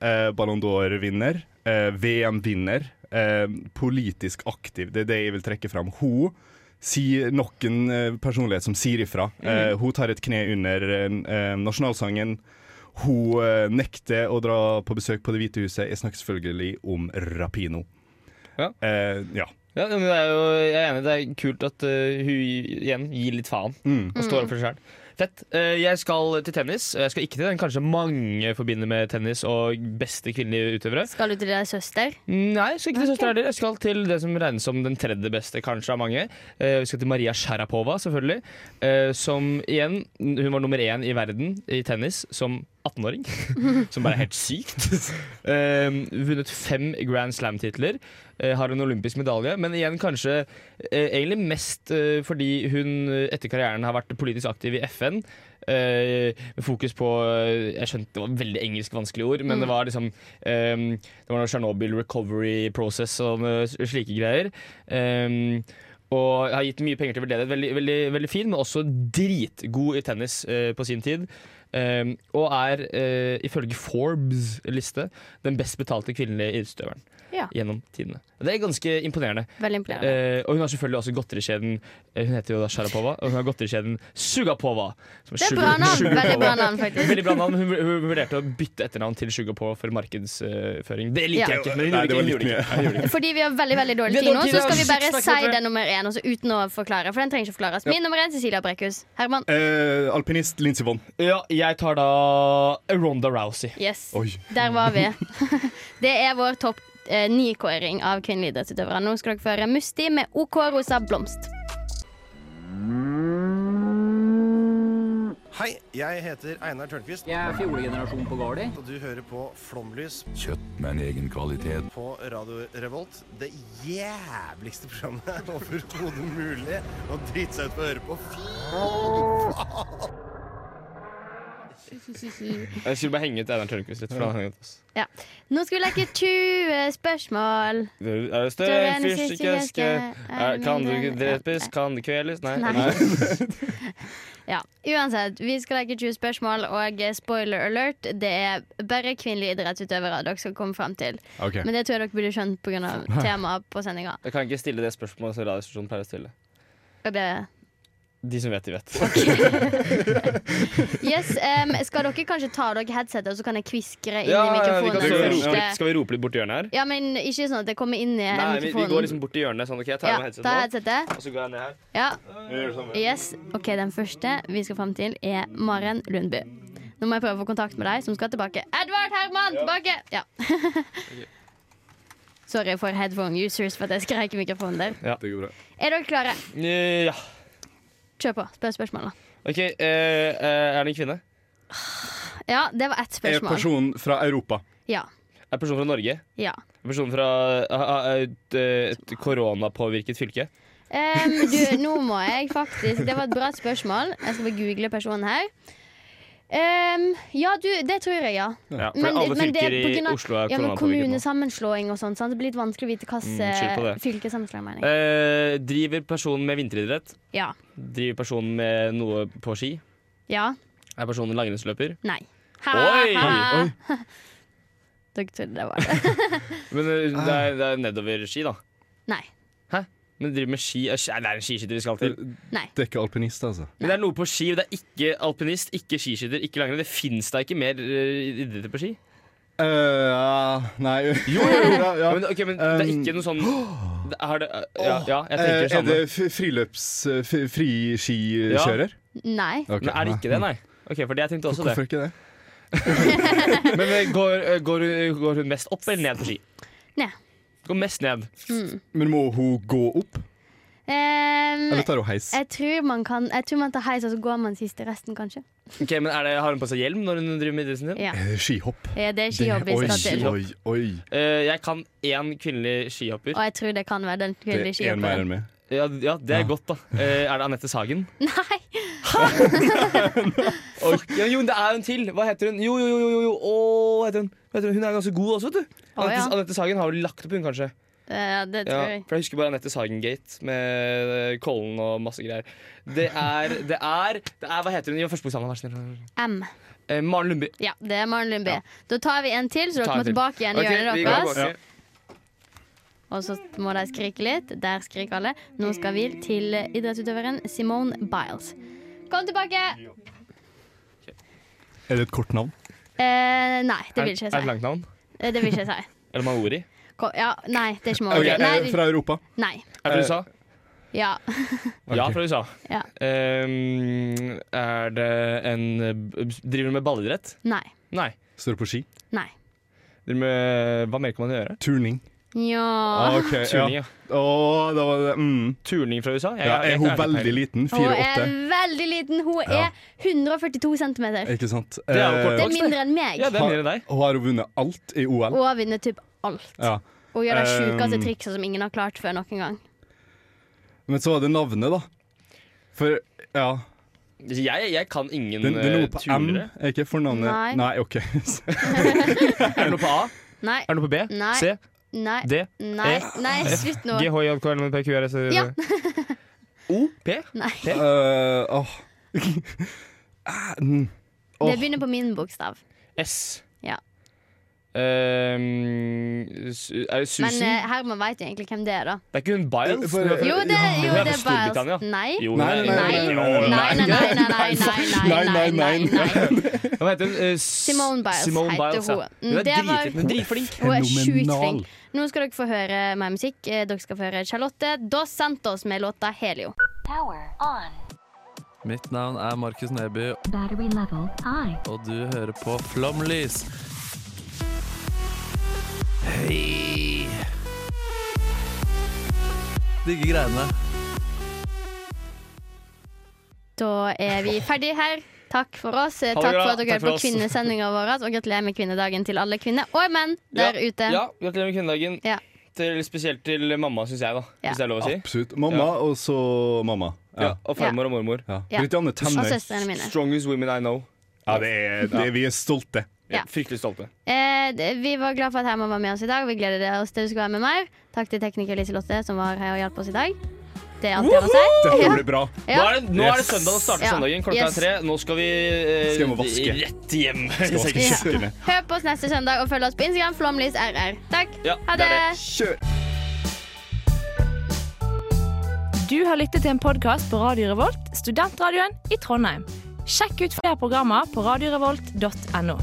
[SPEAKER 5] Uh, Ballon d'Or-vinner. Uh, VM-vinner. Uh, politisk aktiv. Det er det jeg vil trekke fram. Hun sier nok en personlighet som sier ifra. Eh, hun tar et kne under nasjonalsangen. Hun nekter å dra på besøk på Det hvite huset. Jeg snakker selvfølgelig om Rapino.
[SPEAKER 4] Ja.
[SPEAKER 5] Eh, ja.
[SPEAKER 4] Ja, men det er jo, jeg er enig, det er kult at eh, hun igjen gir litt faen
[SPEAKER 5] Mm.
[SPEAKER 4] og står opp for seg sjøl. Fett. Eh, jeg skal til tennis. Jeg skal ikke til den kanskje mange forbinder med tennis og beste kvinnelige utøvere.
[SPEAKER 3] Skal du til deg søster?
[SPEAKER 4] Nei, jeg skal ikke til søster heller. Jeg skal til det som regnes som den tredje beste, kanskje av mange. Eh, vi skal til Maria Sharapova, selvfølgelig. Eh, som igjen, hun var nummer én i verden i tennis som 18-åring. (laughs) som bare er helt sykt. Uh, (laughs) vunnet fem Grand Slam-titler. Uh, har en olympisk medalje, men igjen kanskje uh, egentlig mest eh, fordi hun etter karrieren har vært politisk aktiv i FN. med fokus på Jeg skjønte det var veldig engelsk vanskelige ord, men
[SPEAKER 3] Mm.
[SPEAKER 4] det var liksom um, Det var noe Chernobyl recovery process og slike greier. Um, og har gitt mye penger til veldedighet. Veldig, veldig, veldig fin, men også dritgod i tennis eh, på sin tid. Eh, og er eh, ifølge Forbes' liste den best betalte kvinnelige idrettsutøveren
[SPEAKER 3] Ja.
[SPEAKER 4] gjennom tidene. Det er ganske imponerende.
[SPEAKER 3] Veldig imponerende.
[SPEAKER 4] Eh, og hun har selvfølgelig også godterikjeden eh, Hun heter jo da Sharapova, og hun har godterikjeden Sugapova. som
[SPEAKER 3] Det er
[SPEAKER 4] Sugar-
[SPEAKER 3] bra navn. Veldig bra navn, faktisk.
[SPEAKER 4] Veldig bra navn. Hun, hun vurderte å bytte etternavn til Sugapova for markedsføring. Det liker
[SPEAKER 3] Ja.
[SPEAKER 4] jeg ikke, men hun
[SPEAKER 5] Nei,
[SPEAKER 4] gjorde
[SPEAKER 5] det
[SPEAKER 4] ikke. Hun gjorde ikke. Hun gjorde ikke.
[SPEAKER 3] Fordi vi har veldig veldig dårlig tid nå, så skal vi bare si den nummer én også, uten å forklare. For den trenger ikke forklares. Min nummer én, Cecilia Brekkhus. Herman.
[SPEAKER 5] Eh, alpinist Lincy Vonn.
[SPEAKER 4] Ja, jeg tar da Ronda Rousey.
[SPEAKER 3] Yes.
[SPEAKER 5] Oi.
[SPEAKER 3] Der var vi. (laughs) Det er vår topp eh, nykåring av kvinnelige idrettsutøvere. Nå skal dere få høre Musti med OK Rosa Blomst.
[SPEAKER 6] Hei, jeg heter Einar Tørnquist.
[SPEAKER 12] Jeg er fjolegenerasjon på Gardi.
[SPEAKER 6] Og du hører på Flomlys
[SPEAKER 13] Kjøtt med en egen kvalitet.
[SPEAKER 6] på Radio Revolt. Det jævligste programmet (laughs) overhodet mulig å drite seg ut på å høre på. Fy faen!
[SPEAKER 4] Jeg skulle bare henge ut Einar Tørnquist litt. For han hengt oss.
[SPEAKER 3] Ja. Nå skal vi leke 20 spørsmål.
[SPEAKER 4] Er det større enn fyrstikkeske? Kan du drepes? Kan du kveles? Nei.
[SPEAKER 3] Nei.
[SPEAKER 4] Nei. (laughs)
[SPEAKER 3] Ja, Uansett, vi skal leke 20 spørsmål, og eh, spoiler alert, det er bare kvinnelige idrettsutøvere dere skal komme fram til.
[SPEAKER 5] Okay.
[SPEAKER 3] Men det tror jeg dere burde skjønt pga. (laughs) temaet på sendinga.
[SPEAKER 4] Jeg kan ikke stille det spørsmålet som Radiostasjonen pleier å stille.
[SPEAKER 3] Og det
[SPEAKER 4] De som vet, de vet. (laughs)
[SPEAKER 3] Yes, um, Skal dere kanskje ta av dere headsetet, og så kan jeg kviskre inn
[SPEAKER 4] Ja,
[SPEAKER 3] i mikrofonen?
[SPEAKER 4] Ja, vi, skal vi rope litt borti hjørnet her?
[SPEAKER 3] Ja, men ikke sånn at det kommer inn i
[SPEAKER 4] Nei, vi, vi går liksom borti hjørnet. Sånn, ok, jeg tar
[SPEAKER 3] ja,
[SPEAKER 4] headsetet
[SPEAKER 3] ta headsetet.
[SPEAKER 4] Og så går jeg ned her.
[SPEAKER 3] Ja. Yes. OK, den første vi skal fram til, er Maren Lundby. Nå må jeg prøve å få kontakt med deg, som skal tilbake. Edvard Herman, tilbake! Ja. (laughs) Sorry for headphone users for at jeg skrek i mikrofonen der.
[SPEAKER 4] Ja.
[SPEAKER 5] Det går bra.
[SPEAKER 3] Er dere klare?
[SPEAKER 4] Ja.
[SPEAKER 3] Kjør på. Spør spørsmål, da.
[SPEAKER 4] OK, eh, eh, er det en kvinne?
[SPEAKER 3] Ja, det var ett
[SPEAKER 5] Er
[SPEAKER 3] spørsmål.
[SPEAKER 5] person fra Europa.
[SPEAKER 3] Ja.
[SPEAKER 4] Er personen person fra Norge?
[SPEAKER 3] ja.
[SPEAKER 4] Er personen person fra eh, eh, et, et koronapåvirket fylke?
[SPEAKER 3] Em, du, nå må jeg faktisk Det var et bra spørsmål. Jeg skal bare google personen her. Ehm, ja, du, det tror jeg, ja.
[SPEAKER 4] Ja, for alle fylker i
[SPEAKER 3] av-
[SPEAKER 4] Oslo er
[SPEAKER 3] ja, men kommunesammenslåing og sånn. så Det blir litt vanskelig å vite hvilket
[SPEAKER 4] Mm, på
[SPEAKER 3] fylkessammenslåing, mener jeg.
[SPEAKER 4] Eh, driver personen med vinteridrett?
[SPEAKER 3] Ja.
[SPEAKER 4] Driver personen med noe på ski?
[SPEAKER 3] Ja.
[SPEAKER 4] Er personen langrennsløper?
[SPEAKER 3] Nei.
[SPEAKER 4] Oi!
[SPEAKER 3] Ha-ha. (laughs) Dere trodde det var det. (laughs)
[SPEAKER 4] Men eh, det er, det er nedover-ski, da?
[SPEAKER 3] Nei.
[SPEAKER 4] Hæ? Men driver med ski eh, Det er en skiskytter vi skal til.
[SPEAKER 3] Nei.
[SPEAKER 5] Det er ikke alpinist, altså.
[SPEAKER 4] Men det er noe på ski, det er ikke alpinist, ikke skiskytter, ikke langrenn. Det fins da ikke mer eh, idretter på ski?
[SPEAKER 5] Uh, nei
[SPEAKER 4] Jo, jo, jo. (laughs)
[SPEAKER 5] ja, ja.
[SPEAKER 4] Men, okay, men det er
[SPEAKER 5] Um,
[SPEAKER 4] ikke noe sånn (gasps) det er det, ja, ja, jeg tenker
[SPEAKER 5] er
[SPEAKER 4] sånn.
[SPEAKER 5] det friløps... Friskikjører?
[SPEAKER 3] Nei.
[SPEAKER 5] Okay,
[SPEAKER 4] Men er det ikke det, nei? Ok, for det jeg tenkte også
[SPEAKER 5] Hvorfor
[SPEAKER 4] det.
[SPEAKER 5] ikke det? (laughs) (laughs)
[SPEAKER 4] Men går, går, går hun mest opp eller ned på ski?
[SPEAKER 3] Ned.
[SPEAKER 4] Går mest ned.
[SPEAKER 3] Mm.
[SPEAKER 5] Men må hun gå opp?
[SPEAKER 3] Um,
[SPEAKER 5] Eller tar hun heis?
[SPEAKER 3] jeg tror man kan Jeg tror man tar heis, og så går man siste resten, kanskje.
[SPEAKER 4] Ok, men er det, Har hun på seg hjelm når hun driver med idretten sin?
[SPEAKER 3] Ja.
[SPEAKER 5] Eh, Skihopp.
[SPEAKER 3] Ja, det er skihopp Det,
[SPEAKER 5] oi,
[SPEAKER 3] skal til.
[SPEAKER 5] oi, oi.
[SPEAKER 4] Uh, jeg kan én kvinnelig skihopper.
[SPEAKER 3] Og jeg tror det kan være den
[SPEAKER 5] Det
[SPEAKER 3] kvinnelige
[SPEAKER 5] er en mer enn
[SPEAKER 3] skihopperen.
[SPEAKER 5] meg.
[SPEAKER 4] Ja, ja, det er godt, da. Eh, er det Anette Sagen? (laughs)
[SPEAKER 3] Nei!
[SPEAKER 4] Fuck ja, jo, det er hun til. Hva heter hun? Jo, jo, jo, jo, jo. Å, heter hun. Hva heter hun? Hun er ganske god også, vet du.
[SPEAKER 3] Å,
[SPEAKER 4] Anette,
[SPEAKER 3] ja.
[SPEAKER 4] Anette Sagen har jo lagt opp, hun kanskje.
[SPEAKER 3] Ja, det tror jeg.
[SPEAKER 4] for jeg husker bare Anette Sagen-gate med eh, Kollen og masse greier. Det er, det er, det er Hva heter hun? Jo, første vær så snill.
[SPEAKER 3] M.
[SPEAKER 4] Eh, Maren Lundby.
[SPEAKER 3] Ja, det er Maren Lundby. Da tar vi en til, så dere må tilbake igjen i
[SPEAKER 4] Ok,
[SPEAKER 3] hjørnet
[SPEAKER 4] vi går
[SPEAKER 3] deres. Og så må de skrike litt. Der skriker alle. Nå skal vi til idrettsutøveren Simone Biles. Kom tilbake!
[SPEAKER 5] Er det et kort navn?
[SPEAKER 3] Eh, nei, det vil ikke jeg si.
[SPEAKER 4] Er det langt navn?
[SPEAKER 3] Eh, Det vil ikke jeg si. (laughs)
[SPEAKER 4] Er det Maori?
[SPEAKER 3] Kom, ja, nei, det er ikke
[SPEAKER 5] Ok,
[SPEAKER 3] Maori.
[SPEAKER 5] eh,
[SPEAKER 3] Nei,
[SPEAKER 5] fra Europa?
[SPEAKER 3] nei.
[SPEAKER 4] Er det fra USA?
[SPEAKER 3] Ja. (laughs)
[SPEAKER 4] Ja, fra USA.
[SPEAKER 3] Ja.
[SPEAKER 4] Ehm, er det en eh, Driver du med ballidrett?
[SPEAKER 3] Nei.
[SPEAKER 4] Nei.
[SPEAKER 5] Står det på ski?
[SPEAKER 3] Nei.
[SPEAKER 4] Driver med, hva mer kan man gjøre?
[SPEAKER 5] Turning.
[SPEAKER 3] Ja.
[SPEAKER 5] okay,
[SPEAKER 4] Turning,
[SPEAKER 5] ja. Oh, det var det mm.
[SPEAKER 4] Turning fra USA? Jeg-
[SPEAKER 5] ja, Er hun veldig liten?
[SPEAKER 3] Hun er veldig liten. Hun
[SPEAKER 5] Ja.
[SPEAKER 3] er 142 cm.
[SPEAKER 5] Ikke sant?
[SPEAKER 4] Det er
[SPEAKER 5] Eh,
[SPEAKER 4] kort
[SPEAKER 3] Det er mindre enn meg.
[SPEAKER 4] Ja, det er mindre enn deg.
[SPEAKER 5] Har, har hun vunnet alt i OL?
[SPEAKER 3] Hun har vunnet typ alt.
[SPEAKER 5] Ja.
[SPEAKER 3] Hun gjør de sjukeste
[SPEAKER 5] Um,
[SPEAKER 3] triksa som ingen har klart før noen gang.
[SPEAKER 5] Men så var det navnet, da. For ja
[SPEAKER 4] Jeg, jeg kan ingen
[SPEAKER 5] Det, det er noe
[SPEAKER 4] på
[SPEAKER 5] på M, er ikke fornavnet
[SPEAKER 3] Nei.
[SPEAKER 5] OK. (laughs) (laughs)
[SPEAKER 4] Er det noe på A?
[SPEAKER 3] Nei.
[SPEAKER 4] Er det noe på B?
[SPEAKER 3] Nei.
[SPEAKER 4] C?
[SPEAKER 3] Nei.
[SPEAKER 4] D?
[SPEAKER 3] Nei,
[SPEAKER 4] E?
[SPEAKER 3] nei slutt nå.
[SPEAKER 4] G, H, J, K, L, M, N, P, Q, R, S
[SPEAKER 3] Ja.
[SPEAKER 4] O? P?
[SPEAKER 3] Nei.
[SPEAKER 4] P?
[SPEAKER 5] Eh, åh. Ah, mm. Åh.
[SPEAKER 3] Det begynner på min bokstav.
[SPEAKER 4] S.
[SPEAKER 3] Ja.
[SPEAKER 4] Ehm, su- er det
[SPEAKER 3] Men
[SPEAKER 4] Susan?
[SPEAKER 3] eh, Herman veit jo egentlig hvem det er, da.
[SPEAKER 4] det er ikke hun Biles?
[SPEAKER 5] For-
[SPEAKER 4] er
[SPEAKER 3] Jo, det, jo,
[SPEAKER 4] hun er
[SPEAKER 3] det
[SPEAKER 4] fra
[SPEAKER 3] er
[SPEAKER 4] Storbritannia.
[SPEAKER 3] Biles. Nei.
[SPEAKER 4] Jo,
[SPEAKER 5] Nei,
[SPEAKER 4] hun er-
[SPEAKER 5] nei,
[SPEAKER 3] Nei,
[SPEAKER 5] nei,
[SPEAKER 3] nei, nei, nei, nei, nei, nei, nei, nei.
[SPEAKER 4] Hva heter hun? Eh, S-
[SPEAKER 3] Simone Biles
[SPEAKER 4] Simone
[SPEAKER 3] heter
[SPEAKER 4] Biles, ja.
[SPEAKER 3] hun.
[SPEAKER 4] Hun er
[SPEAKER 3] Det var-
[SPEAKER 4] dritflink.
[SPEAKER 3] Hun er sjukt
[SPEAKER 5] Fenomenal.
[SPEAKER 3] flink. Nå skal dere få høre mer musikk. Eh, Dere skal få høre Charlotte Dos Santos med låta 'Helio'.
[SPEAKER 7] Mitt navn er Markus Neby,
[SPEAKER 14] Battery level high.
[SPEAKER 7] og du hører på Flomlys. Hei! Digge greiene.
[SPEAKER 3] Da er vi ferdig her. Takk for oss. Takk for at dere hører på
[SPEAKER 4] oss.
[SPEAKER 3] kvinnesendinga vår. Og gratulerer med kvinnedagen til alle kvinner og menn der
[SPEAKER 4] ja,
[SPEAKER 3] ute.
[SPEAKER 4] Ja, gratulerer med kvinnedagen.
[SPEAKER 3] Ja.
[SPEAKER 4] Til, spesielt til mamma, syns jeg, da.
[SPEAKER 3] Ja.
[SPEAKER 4] Hvis det er lov å si.
[SPEAKER 5] Absolutt. Mamma, og så mamma.
[SPEAKER 4] Ja, og farmor og mormor.
[SPEAKER 5] Ja.
[SPEAKER 3] Ja. Og søstrene mine.
[SPEAKER 4] Strongest women I know.
[SPEAKER 5] Ja, det er, det er, vi er stolte.
[SPEAKER 3] Ja.
[SPEAKER 4] Fryktelig stolte.
[SPEAKER 3] Eh, vi var glad for at Herman var med oss i dag. Vi gleder oss til du skal være med mer. Takk til tekniker Liselotte som var her og hjalp oss i dag. Det er alt jeg har å si.
[SPEAKER 5] Dette blir bra.
[SPEAKER 4] Nå er det, nå er det søndag, det starter
[SPEAKER 3] Ja.
[SPEAKER 4] søndagen. Klokka
[SPEAKER 3] Yes.
[SPEAKER 4] er tre. Nå skal vi eh,
[SPEAKER 5] Skal vaske?
[SPEAKER 4] rett hjem.
[SPEAKER 5] Skal vaske
[SPEAKER 3] Ja.
[SPEAKER 5] kjøkkenet.
[SPEAKER 3] Hør på oss neste søndag og følg oss på Instagram. Flomlys.rr. Takk.
[SPEAKER 4] Ja,
[SPEAKER 3] Ha
[SPEAKER 4] det
[SPEAKER 3] det.
[SPEAKER 4] er det.
[SPEAKER 5] Kjør!
[SPEAKER 15] Du har lyttet til en podkast på Radio Revolt, studentradioen i Trondheim. Sjekk ut flere programmer på radiorevolt.no.